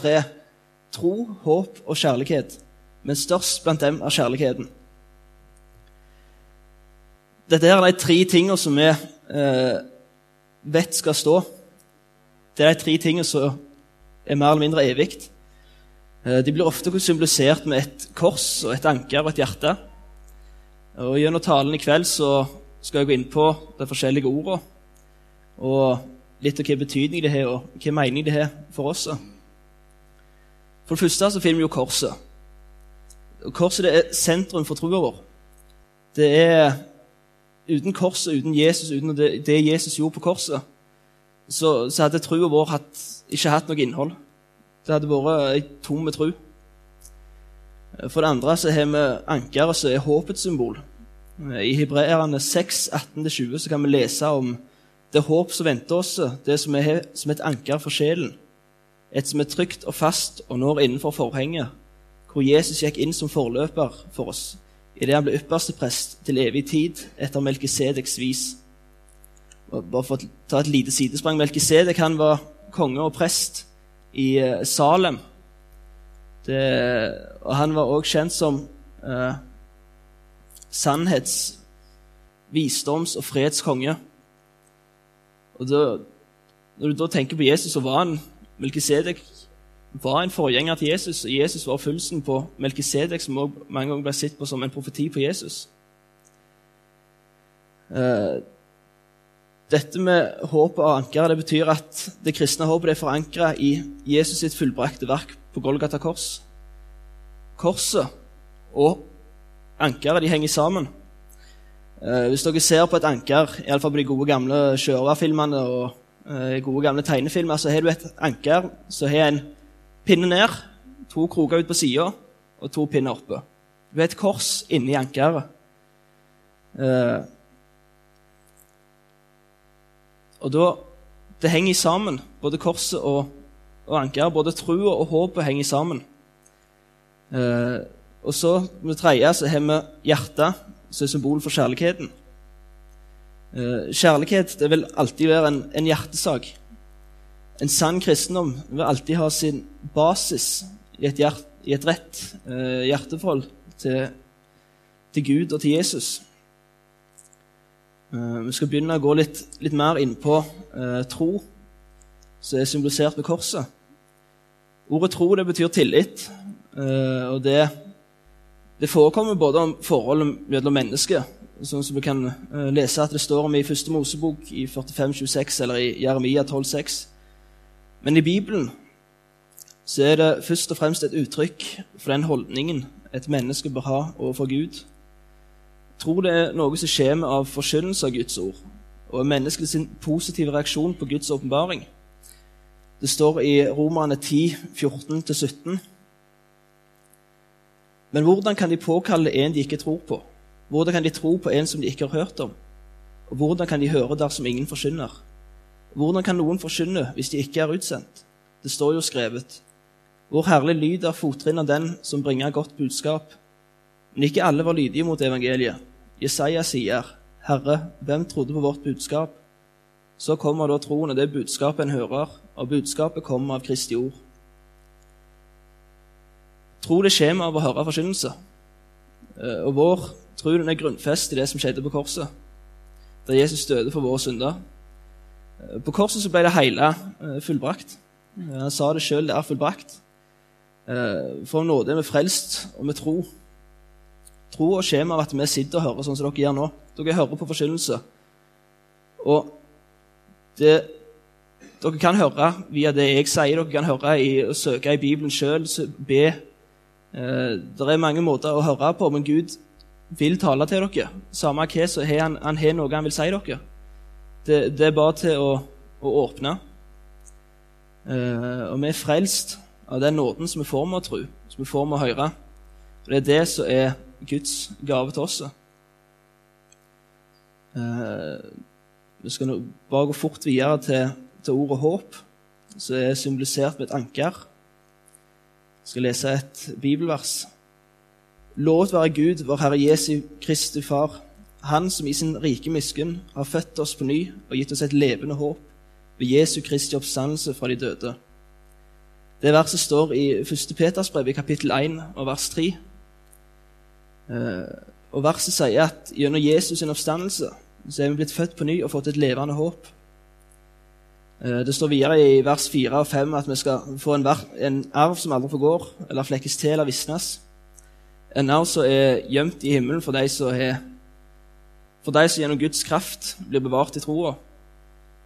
tre tro, håp og kjærlighet, men størst blant dem er kjærligheten. Dette er de tre tingene som vi eh, vet skal stå. Det er de tre tingene som er mer eller mindre evig. Eh, de blir ofte symbolisert med et kors og et anker og et hjerte. Og Gjennom talen i kveld så skal jeg gå inn på de forskjellige ordene og litt av hva betydning det har, og hva mening det har for oss. For det første så finner vi jo korset. Korset det er sentrum for troa vår. Det er Uten korset, uten Jesus, uten det, det Jesus gjorde på korset, så, så hadde troa vår hatt, ikke hatt noe innhold. Det hadde vært ei tom tro. For det andre så har vi ankeret som er håpets symbol. I Hebreerne 6, 18-20 så kan vi lese om det håp som venter oss, det som er som et anker for sjelen. Et som er trygt og fast og når innenfor forhenget, hvor Jesus gikk inn som forløper for oss idet han ble ypperste prest til evig tid etter Melkisedeks vis. Bare for å ta et lite sidesprang. Melkisedek han var konge og prest i eh, Salem. Det, og han var også kjent som eh, sannhets-, visdoms- og fredskonge. Og da, Når du da tenker på Jesus, så var han Melkisedek var en forgjenger til Jesus. og Jesus var oppfyllelsen på Melkisedek, som også mange ganger ble sett på som en profeti på Jesus. Uh, dette med håpet og ankeret det betyr at det kristne håpet er forankra i Jesus sitt fullbrakte verk på Golgata kors. Korset og ankeret de henger sammen. Uh, hvis dere ser på et anker, iallfall på de gode gamle Sjørøverfilmene og uh, gode gamle tegnefilmer, så har du et anker som har en pinne ned, to kroker ut på sida og to pinner oppe. Du har et kors inni ankeret. Uh, og da Det henger sammen, både korset og, og ankeret. Både trua og håpet henger sammen. Uh, og så med tredje så har vi hjertet, som er symbol for kjærligheten. Uh, kjærlighet det vil alltid være en, en hjertesak. En sann kristendom vil alltid ha sin basis i et, hjert, i et rett eh, hjerteforhold til, til, Gud og til Jesus. Eh, vi skal begynne å gå litt, litt mer inn på uh, tro, som er symbolisert ved korset. Ordet tro det betyr tillit, og det, det, forekommer både om forholdet mellom mennesker, sånn som vi kan lese at det står om i første Mosebok i 45-26 eller i Jeremia 12-6. Men i Bibelen så er det først og fremst et uttrykk for den holdningen et menneske bør ha overfor Gud. Jeg tror det er noe som skjer med av forkynnelse av Guds ord, og menneskets positive reaksjon på Guds åpenbaring. Det står i Romerne 10, 14-17. Men hvordan kan de påkalle en de ikke tror på? Hvordan kan de tro på en som de ikke har hørt om? Og hvordan kan de høre dersom ingen forkynner? Hvordan kan noen forkynne hvis de ikke er utsendt? Det står jo skrevet. Hvor herlig lyd er fottrinn av den som bringer godt budskap. Men ikke alle var lydige mot evangeliet. Jesaja sier, Herre, hvem trodde på vårt budskap? Så kommer da troen og det budskapet en hører, og budskapet kommer av Kristi ord. Tro det skjer med av å høre forkynnelse. Eh, og vår tro den er grunnfest i det som skjedde på korset, der Jesus døde for våre synder. Eh, på korset så ble det hele eh, fullbrakt. Han sa det sjøl, det er fullbrakt. For for nåde er vi frelst, og vi tror. Tro og skjema av at vi sitter og hører sånn som dere gjør nå. Dere hører på forkynnelse. Og det, dere kan høre via det jeg sier, dere kan høre i, å søke i Bibelen sjøl, be. Det er mange måter å høre på, men Gud vil tale til dere. Samme hva, så har han, han har noe han vil si dere. Det, det er bare til å, å åpne. Uh, og vi er frelst av den nåden som vi får med å tro, som vi får med å høre. Og Det er det som er Guds gave til oss. Uh, vi skal bare gå fort videre til, til ordet håp, som er symbolisert med et anker. Jeg skal lese et bibelvers. Lovet være Gud, vår Herre Jesu Kristi Far han som i sin rike miskunn har født oss på ny og gitt oss et levende håp ved Jesu Kristi oppstandelse fra de døde. Det verset står i 1. Peters brev, i kapittel 1 og vers 3. Eh, og Verset sier at gjennom Jesus' sin oppstandelse så er vi blitt født på ny og fått et levende håp. Eh, det står videre i vers 4 og 5 at vi skal få en, arv som aldri forgår, eller flekkes til eller visnes. En arv som er gjemt i himmelen for de som, er, for de som gjennom Guds kraft blir bevart i troa.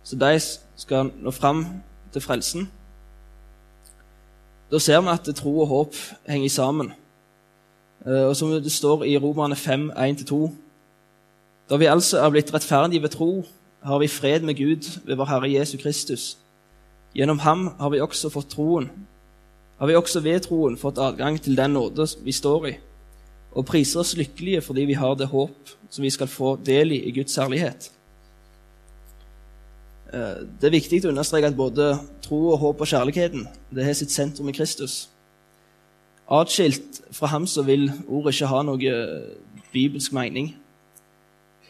Så de skal nå fram til frelsen. Da ser vi at tro og håp henger sammen. Eh, og som det står i Romerne 5, 1-2 Da vi altså er blitt rettferdige ved tro, har vi fred med Gud ved vår Herre Jesu Kristus. Gjennom ham har vi også fått troen. Har vi også ved troen fått adgang til den nåde vi står i, og priser oss lykkelige fordi vi har det håp som vi skal få del i i Guds herlighet. Eh, det er viktig å understreke at både tro og håp og kjærligheten det har sitt sentrum i Kristus. Atskilt fra ham så vil ordet ikke ha noe eh, bibelsk mening.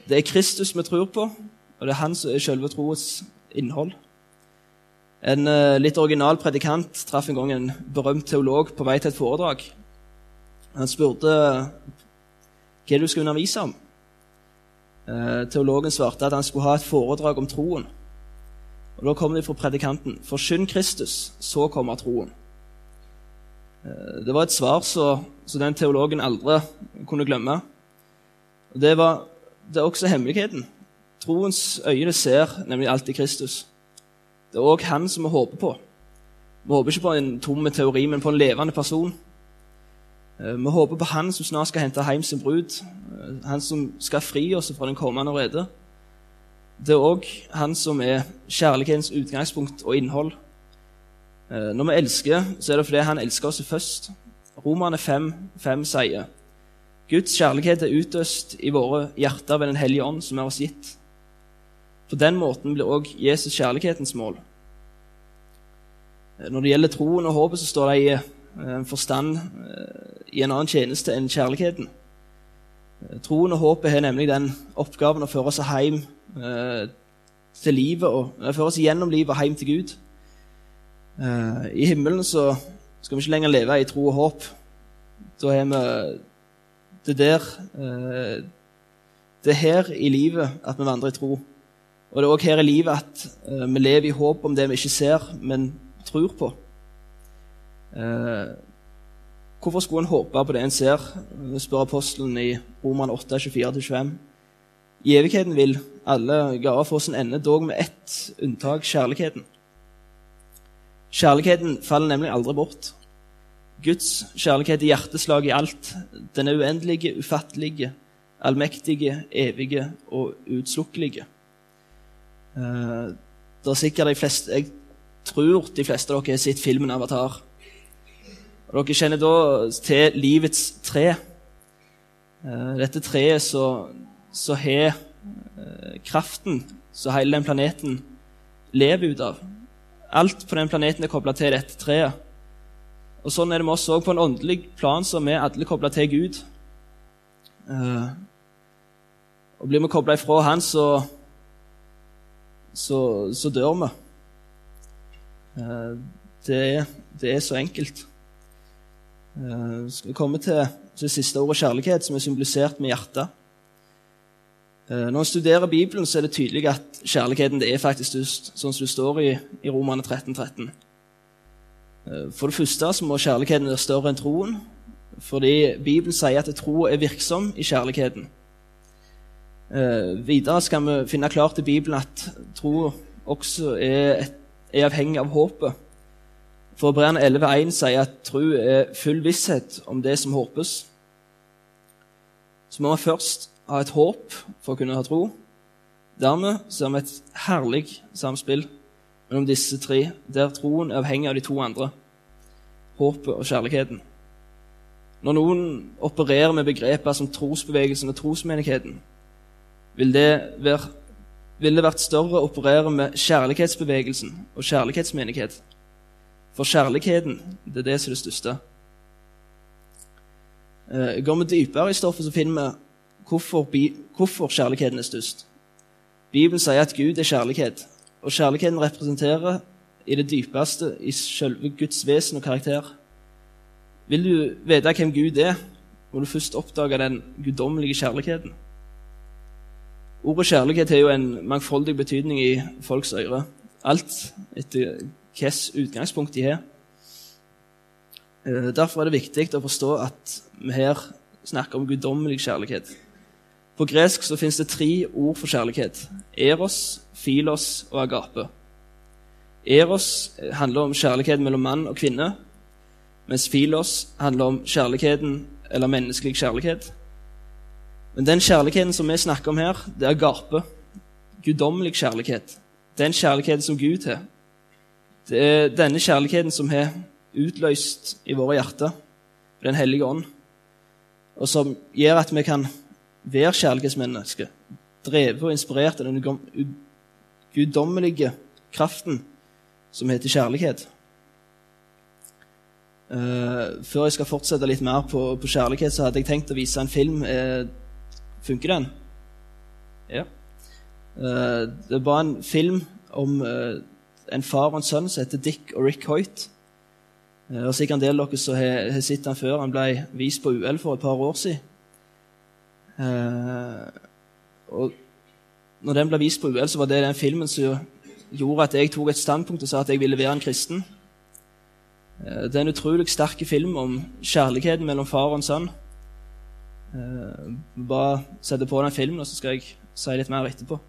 Det er Kristus vi tror på, og det er han som er selve troens innhold. En uh, litt original predikant traff en gang en berømt teolog på vei til et foredrag. Han spurte hva du skulle undervise om. Uh, teologen svarte at han skulle ha et foredrag om troen. Og Da kom det fra predikanten. Forkynn Kristus, så kommer troen. Uh, det var et svar som den teologen aldri kunne glemme. Det, var, det er også hemmeligheten. Troens øyne ser nemlig alltid Kristus. Det er òg han som vi håper på. Vi håper ikke på en tom teori, men på en levende person. Eh, vi håper på han som snart skal hente hjem sin brud, eh, han som skal fri oss fra den kommende rede. Det er òg han som er kjærlighetens utgangspunkt og innhold. Eh, når vi elsker, så er det fordi han elsker oss først. Romerne 5, 5 sier Guds kjærlighet er utøst i våre hjerter ved Den hellige ånd, som er oss gitt. På den måten blir òg Jesus kjærlighetens mål. Når det gjelder troen og håpet, så står det i eh, forstand eh, i en annen tjeneste enn kjærligheten. Eh, troen og håpet har nemlig den oppgaven å føre oss hjem til livet og føre oss gjennom livet og hjem til Gud. I himmelen så skal vi ikke lenger leve i tro og håp. Da er vi det der Det er her i livet at vi vandrer i tro. Og det er òg her i livet at vi lever i håp om det vi ikke ser, men tror på. Uh, hvorfor skulle en håpe på det en ser? spør apostelen i Roman 8, 24-25. I evigheten vil alle gaver få sin ende, dog med ett unntak kjærligheten. Kjærligheten faller nemlig aldri bort. Guds kjærlighet er hjerteslag i alt. Den er uendelige, ufattelige, allmektige, evige og utslukkelige. Uh, det er sikkert de fleste, Jeg tror de fleste av dere har sett filmen 'Avatar'. Og Dere kjenner da til livets tre. Uh, dette treet så har uh, kraften som hele den planeten lever ut av. Alt på den planeten er kobla til dette treet. Og Sånn er det med oss òg på en åndelig plan, så vi alle kobla til Gud. Uh, og Blir vi kobla ifra Han, så så, så dør vi. Eh, det det er, så enkelt. Eh, skal vi komme til det siste ordet kjærlighet, som er symbolisert med hjertet. Eh, når en studerer Bibelen, så er det tydelig at kjærligheten det er faktisk størst, sånn som det står i, i Romane 13, 13. For det første så må kjærligheten være større enn troen, fordi Bibelen sier at tro er virksom i kjærligheten. Eh, videre skal vi finne klart i Bibelen at tro også er, er avhengig av håpet. For Hebreerne 11,1 sier at tro er full visshet om det som håpes. Så må vi først ha et håp for å kunne ha tro. Dermed ser vi et herlig samspill mellom disse tre, der troen er avhengig av de to andre håpet og kjærligheten. Når noen opererer med begreper som trosbevegelsen og trosmenigheten, vil det, være, vil det vært større å operere med kjærlighetsbevegelsen og kjærlighetsmenighet. For kjærligheten, det er det som er det største. Eh, går vi dypere i stoffet, så finner vi hvorfor, hvorfor kjærligheten er størst. Bibelen sier at Gud er kjærlighet, og kjærligheten representerer i det dypeste i selve Guds vesen og karakter. Vil du vite hvem Gud er, må du først oppdage den guddommelige kjærligheten. Ordet kjærlighet har jo en mangfoldig betydning i folks øyre. Alt etter hvilket utgangspunkt de har. Eh, derfor er det viktig å forstå at vi her snakker om guddommelig kjærlighet. På gresk så finnes det tre ord for kjærlighet. Eros, filos og agape. Eros handler om kjærlighet mellom mann og kvinne, mens filos handler om kjærligheten eller menneskelig kjærlighet. Men den kjærligheten som vi snakker om her, det er agape. Guddommelig kjærlighet. Den kjærligheten som Gud har. Det er denne kjærligheten som har utløst i våre hjerter Den hellige ånd, og som gjør at vi kan være kjærlighetsmennesker, drevet og inspirert av den guddommelige kraften som heter kjærlighet. Uh, før jeg skal fortsette litt mer på, på, kjærlighet, så hadde jeg tenkt å vise en film. Uh, funker den? Ja. Uh, det var en film om en far og en sønn som heter Dick og Rick Hoyt. og Sikkert en del av dere som har, sett den før. Han ble vist på UL for et par år siden. og når den ble vist på UL, så var det den filmen som gjorde at jeg tok et standpunkt og sa at jeg ville være en kristen. Eh, det er en utrolig sterk film om kjærligheten mellom far og en sønn. Eh, bare sette på den filmen, og så skal jeg si litt mer etterpå.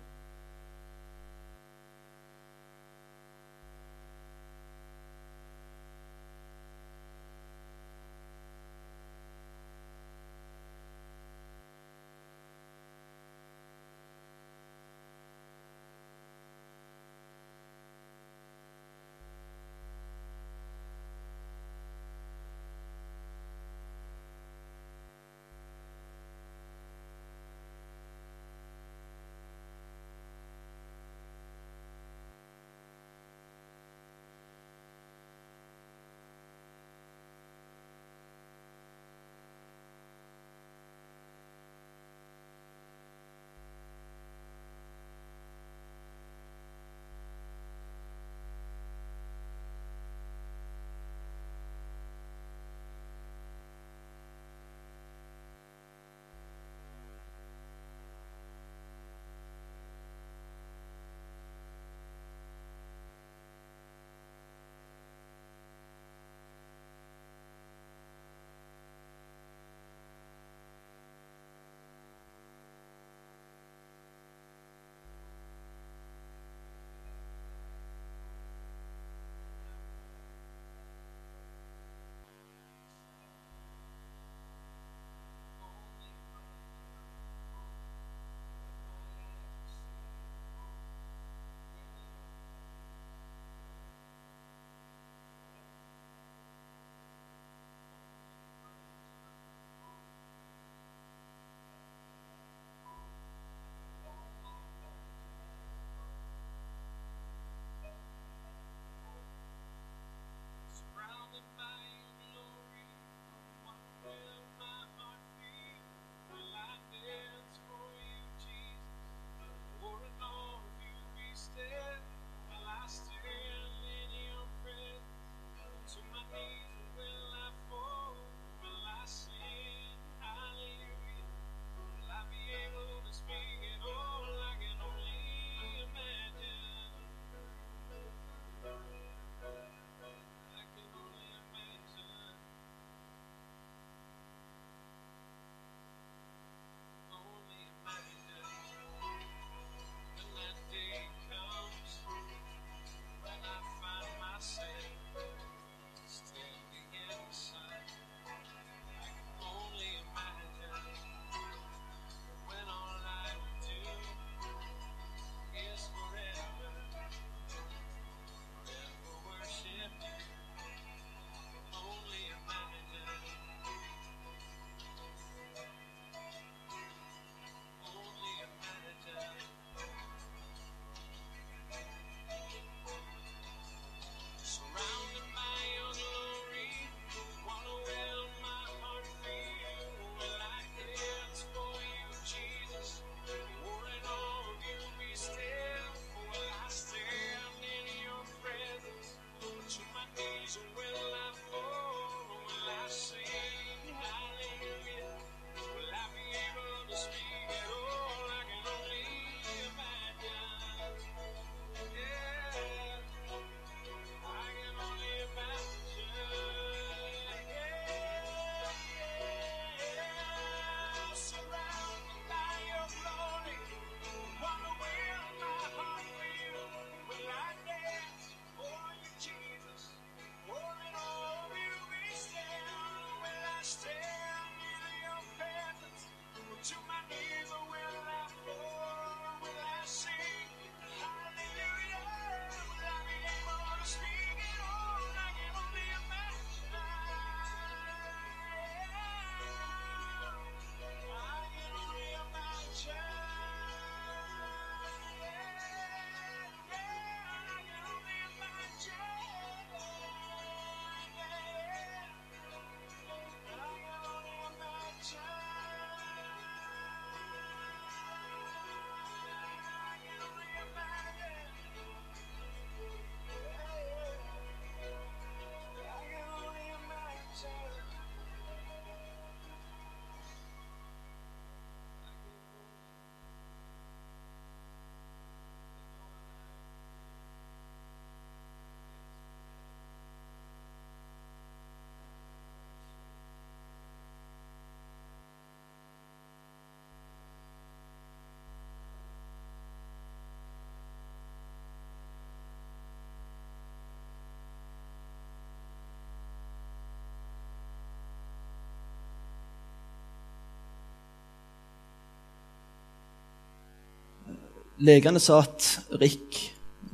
Legene sa at Rick,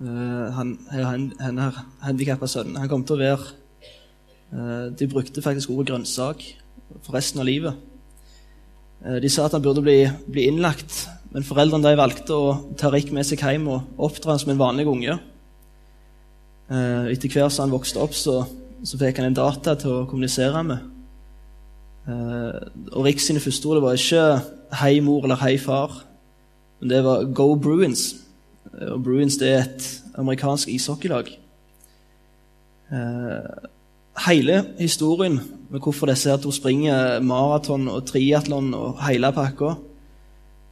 uh, han, han, han handikappa sønnen, han kom til å være uh, De brukte faktisk ordet grønnsak for resten av livet. Uh, de sa at han burde bli, bli innlagt, men foreldrene de valgte å ta Rick med seg hjem og oppdra han som en vanlig unge. Etter hvert som han vokste opp, så, så fikk han en data til å kommunisere med. Og Rick sine første ord var ikke 'hei, mor' eller 'hei, far'. Men det var Go Bruins. Og Bruins det er et amerikansk ishockeylag. Eh, hele historien med hvorfor disse her to springer maraton og triatlon og hele pakka,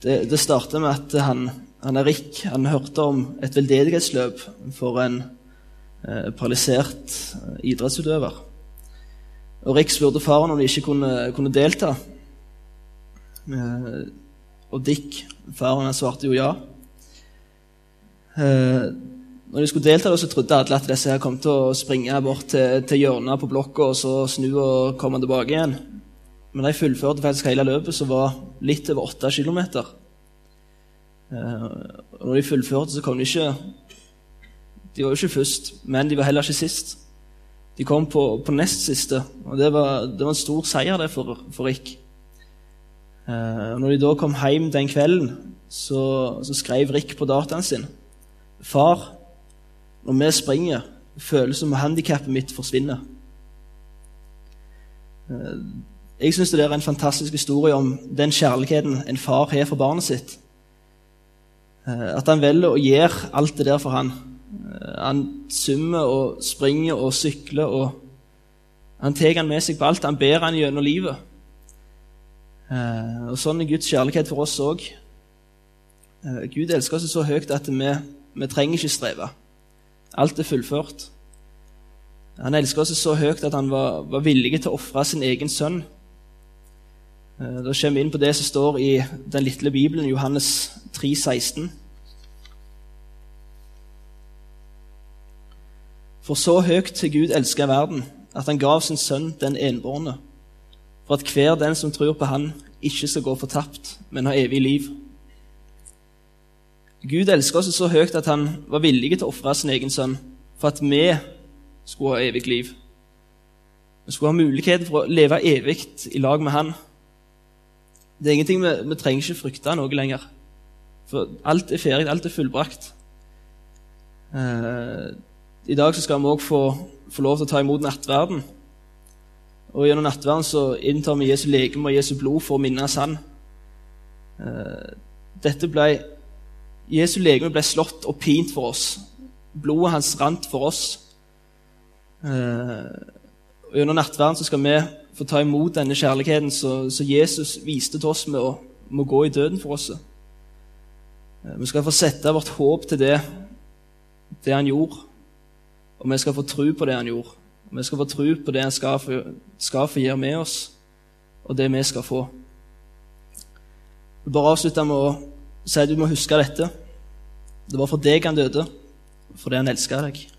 det, det starter med at han, han er rik. Han hørte om et veldedighetsløp for en eh, paralysert eh, idrettsutøver. Og Rick spurte faren om de ikke kunne, kunne delta. Eh, og Dick, faren, svarte jo ja. Eh, når de skulle delta, så trodde alle at disse her kom til å springe bort til, til hjørnet på blokka og så snu og komme tilbake igjen. Men de fullførte faktisk hele løpet, som var litt over åtte kilometer. Eh, og når de fullførte, så kom de ikke De var jo ikke først, men de var heller ikke sist. De kom på, på nest siste, og det var, det var en stor seier det for, for Rick. Eh, når de da kom hjem den kvelden, så, så skrev Rick på dataen sin Far, når vi springer, føles det som om handikappet mitt forsvinner. Eh, jeg syns det er en fantastisk historie om den kjærligheten en far har for barnet sitt. Eh, at han velger å gjøre alt det der for han. Han summer og springer og sykler. og Han tar han med seg på alt. Han ber han gjennom livet. Eh, og Sånn er Guds kjærlighet for oss òg. Eh, Gud elsker oss så høyt at vi, vi trenger ikke streve. Alt er fullført. Han elsker oss så høyt at han var, var villig til å ofre sin egen sønn. Eh, da kommer vi inn på det som står i den lille Bibelen, Johannes 3, 16. For så høyt til Gud elsker verden, at han gav sin sønn den enbårne for at hver den som tror på Han, ikke skal gå fortapt, men ha evig liv. Gud elsker oss så høyt at han var villig til å ofre sin egen sønn for at vi skulle ha evig liv. Vi skulle ha mulighet for å leve evig i lag med han. Det er ingenting Vi, vi trenger ikke frykte noe lenger. For alt er ferdig, alt er fullbrakt. Eh, I dag skal vi òg få, få lov til å ta imot nattverden. Og Gjennom nattverden så inntar vi Jesu legeme og Jesu blod for å minnes Han. Eh, dette ble, Jesu legeme ble slått og pint for oss. Blodet hans rant for oss. Eh, og Gjennom nattverden så skal vi få ta imot denne kjærligheten som Jesus viste til oss med å, med å gå i døden for oss. Eh, vi skal få sette vårt håp til det, det han gjorde, og vi skal få tro på det han gjorde. Vi skal få tro på det han få gjøre med oss, og det vi skal få. Jeg bare avslutte med å si at du må huske dette. Det var for deg han døde, fordi han elska deg.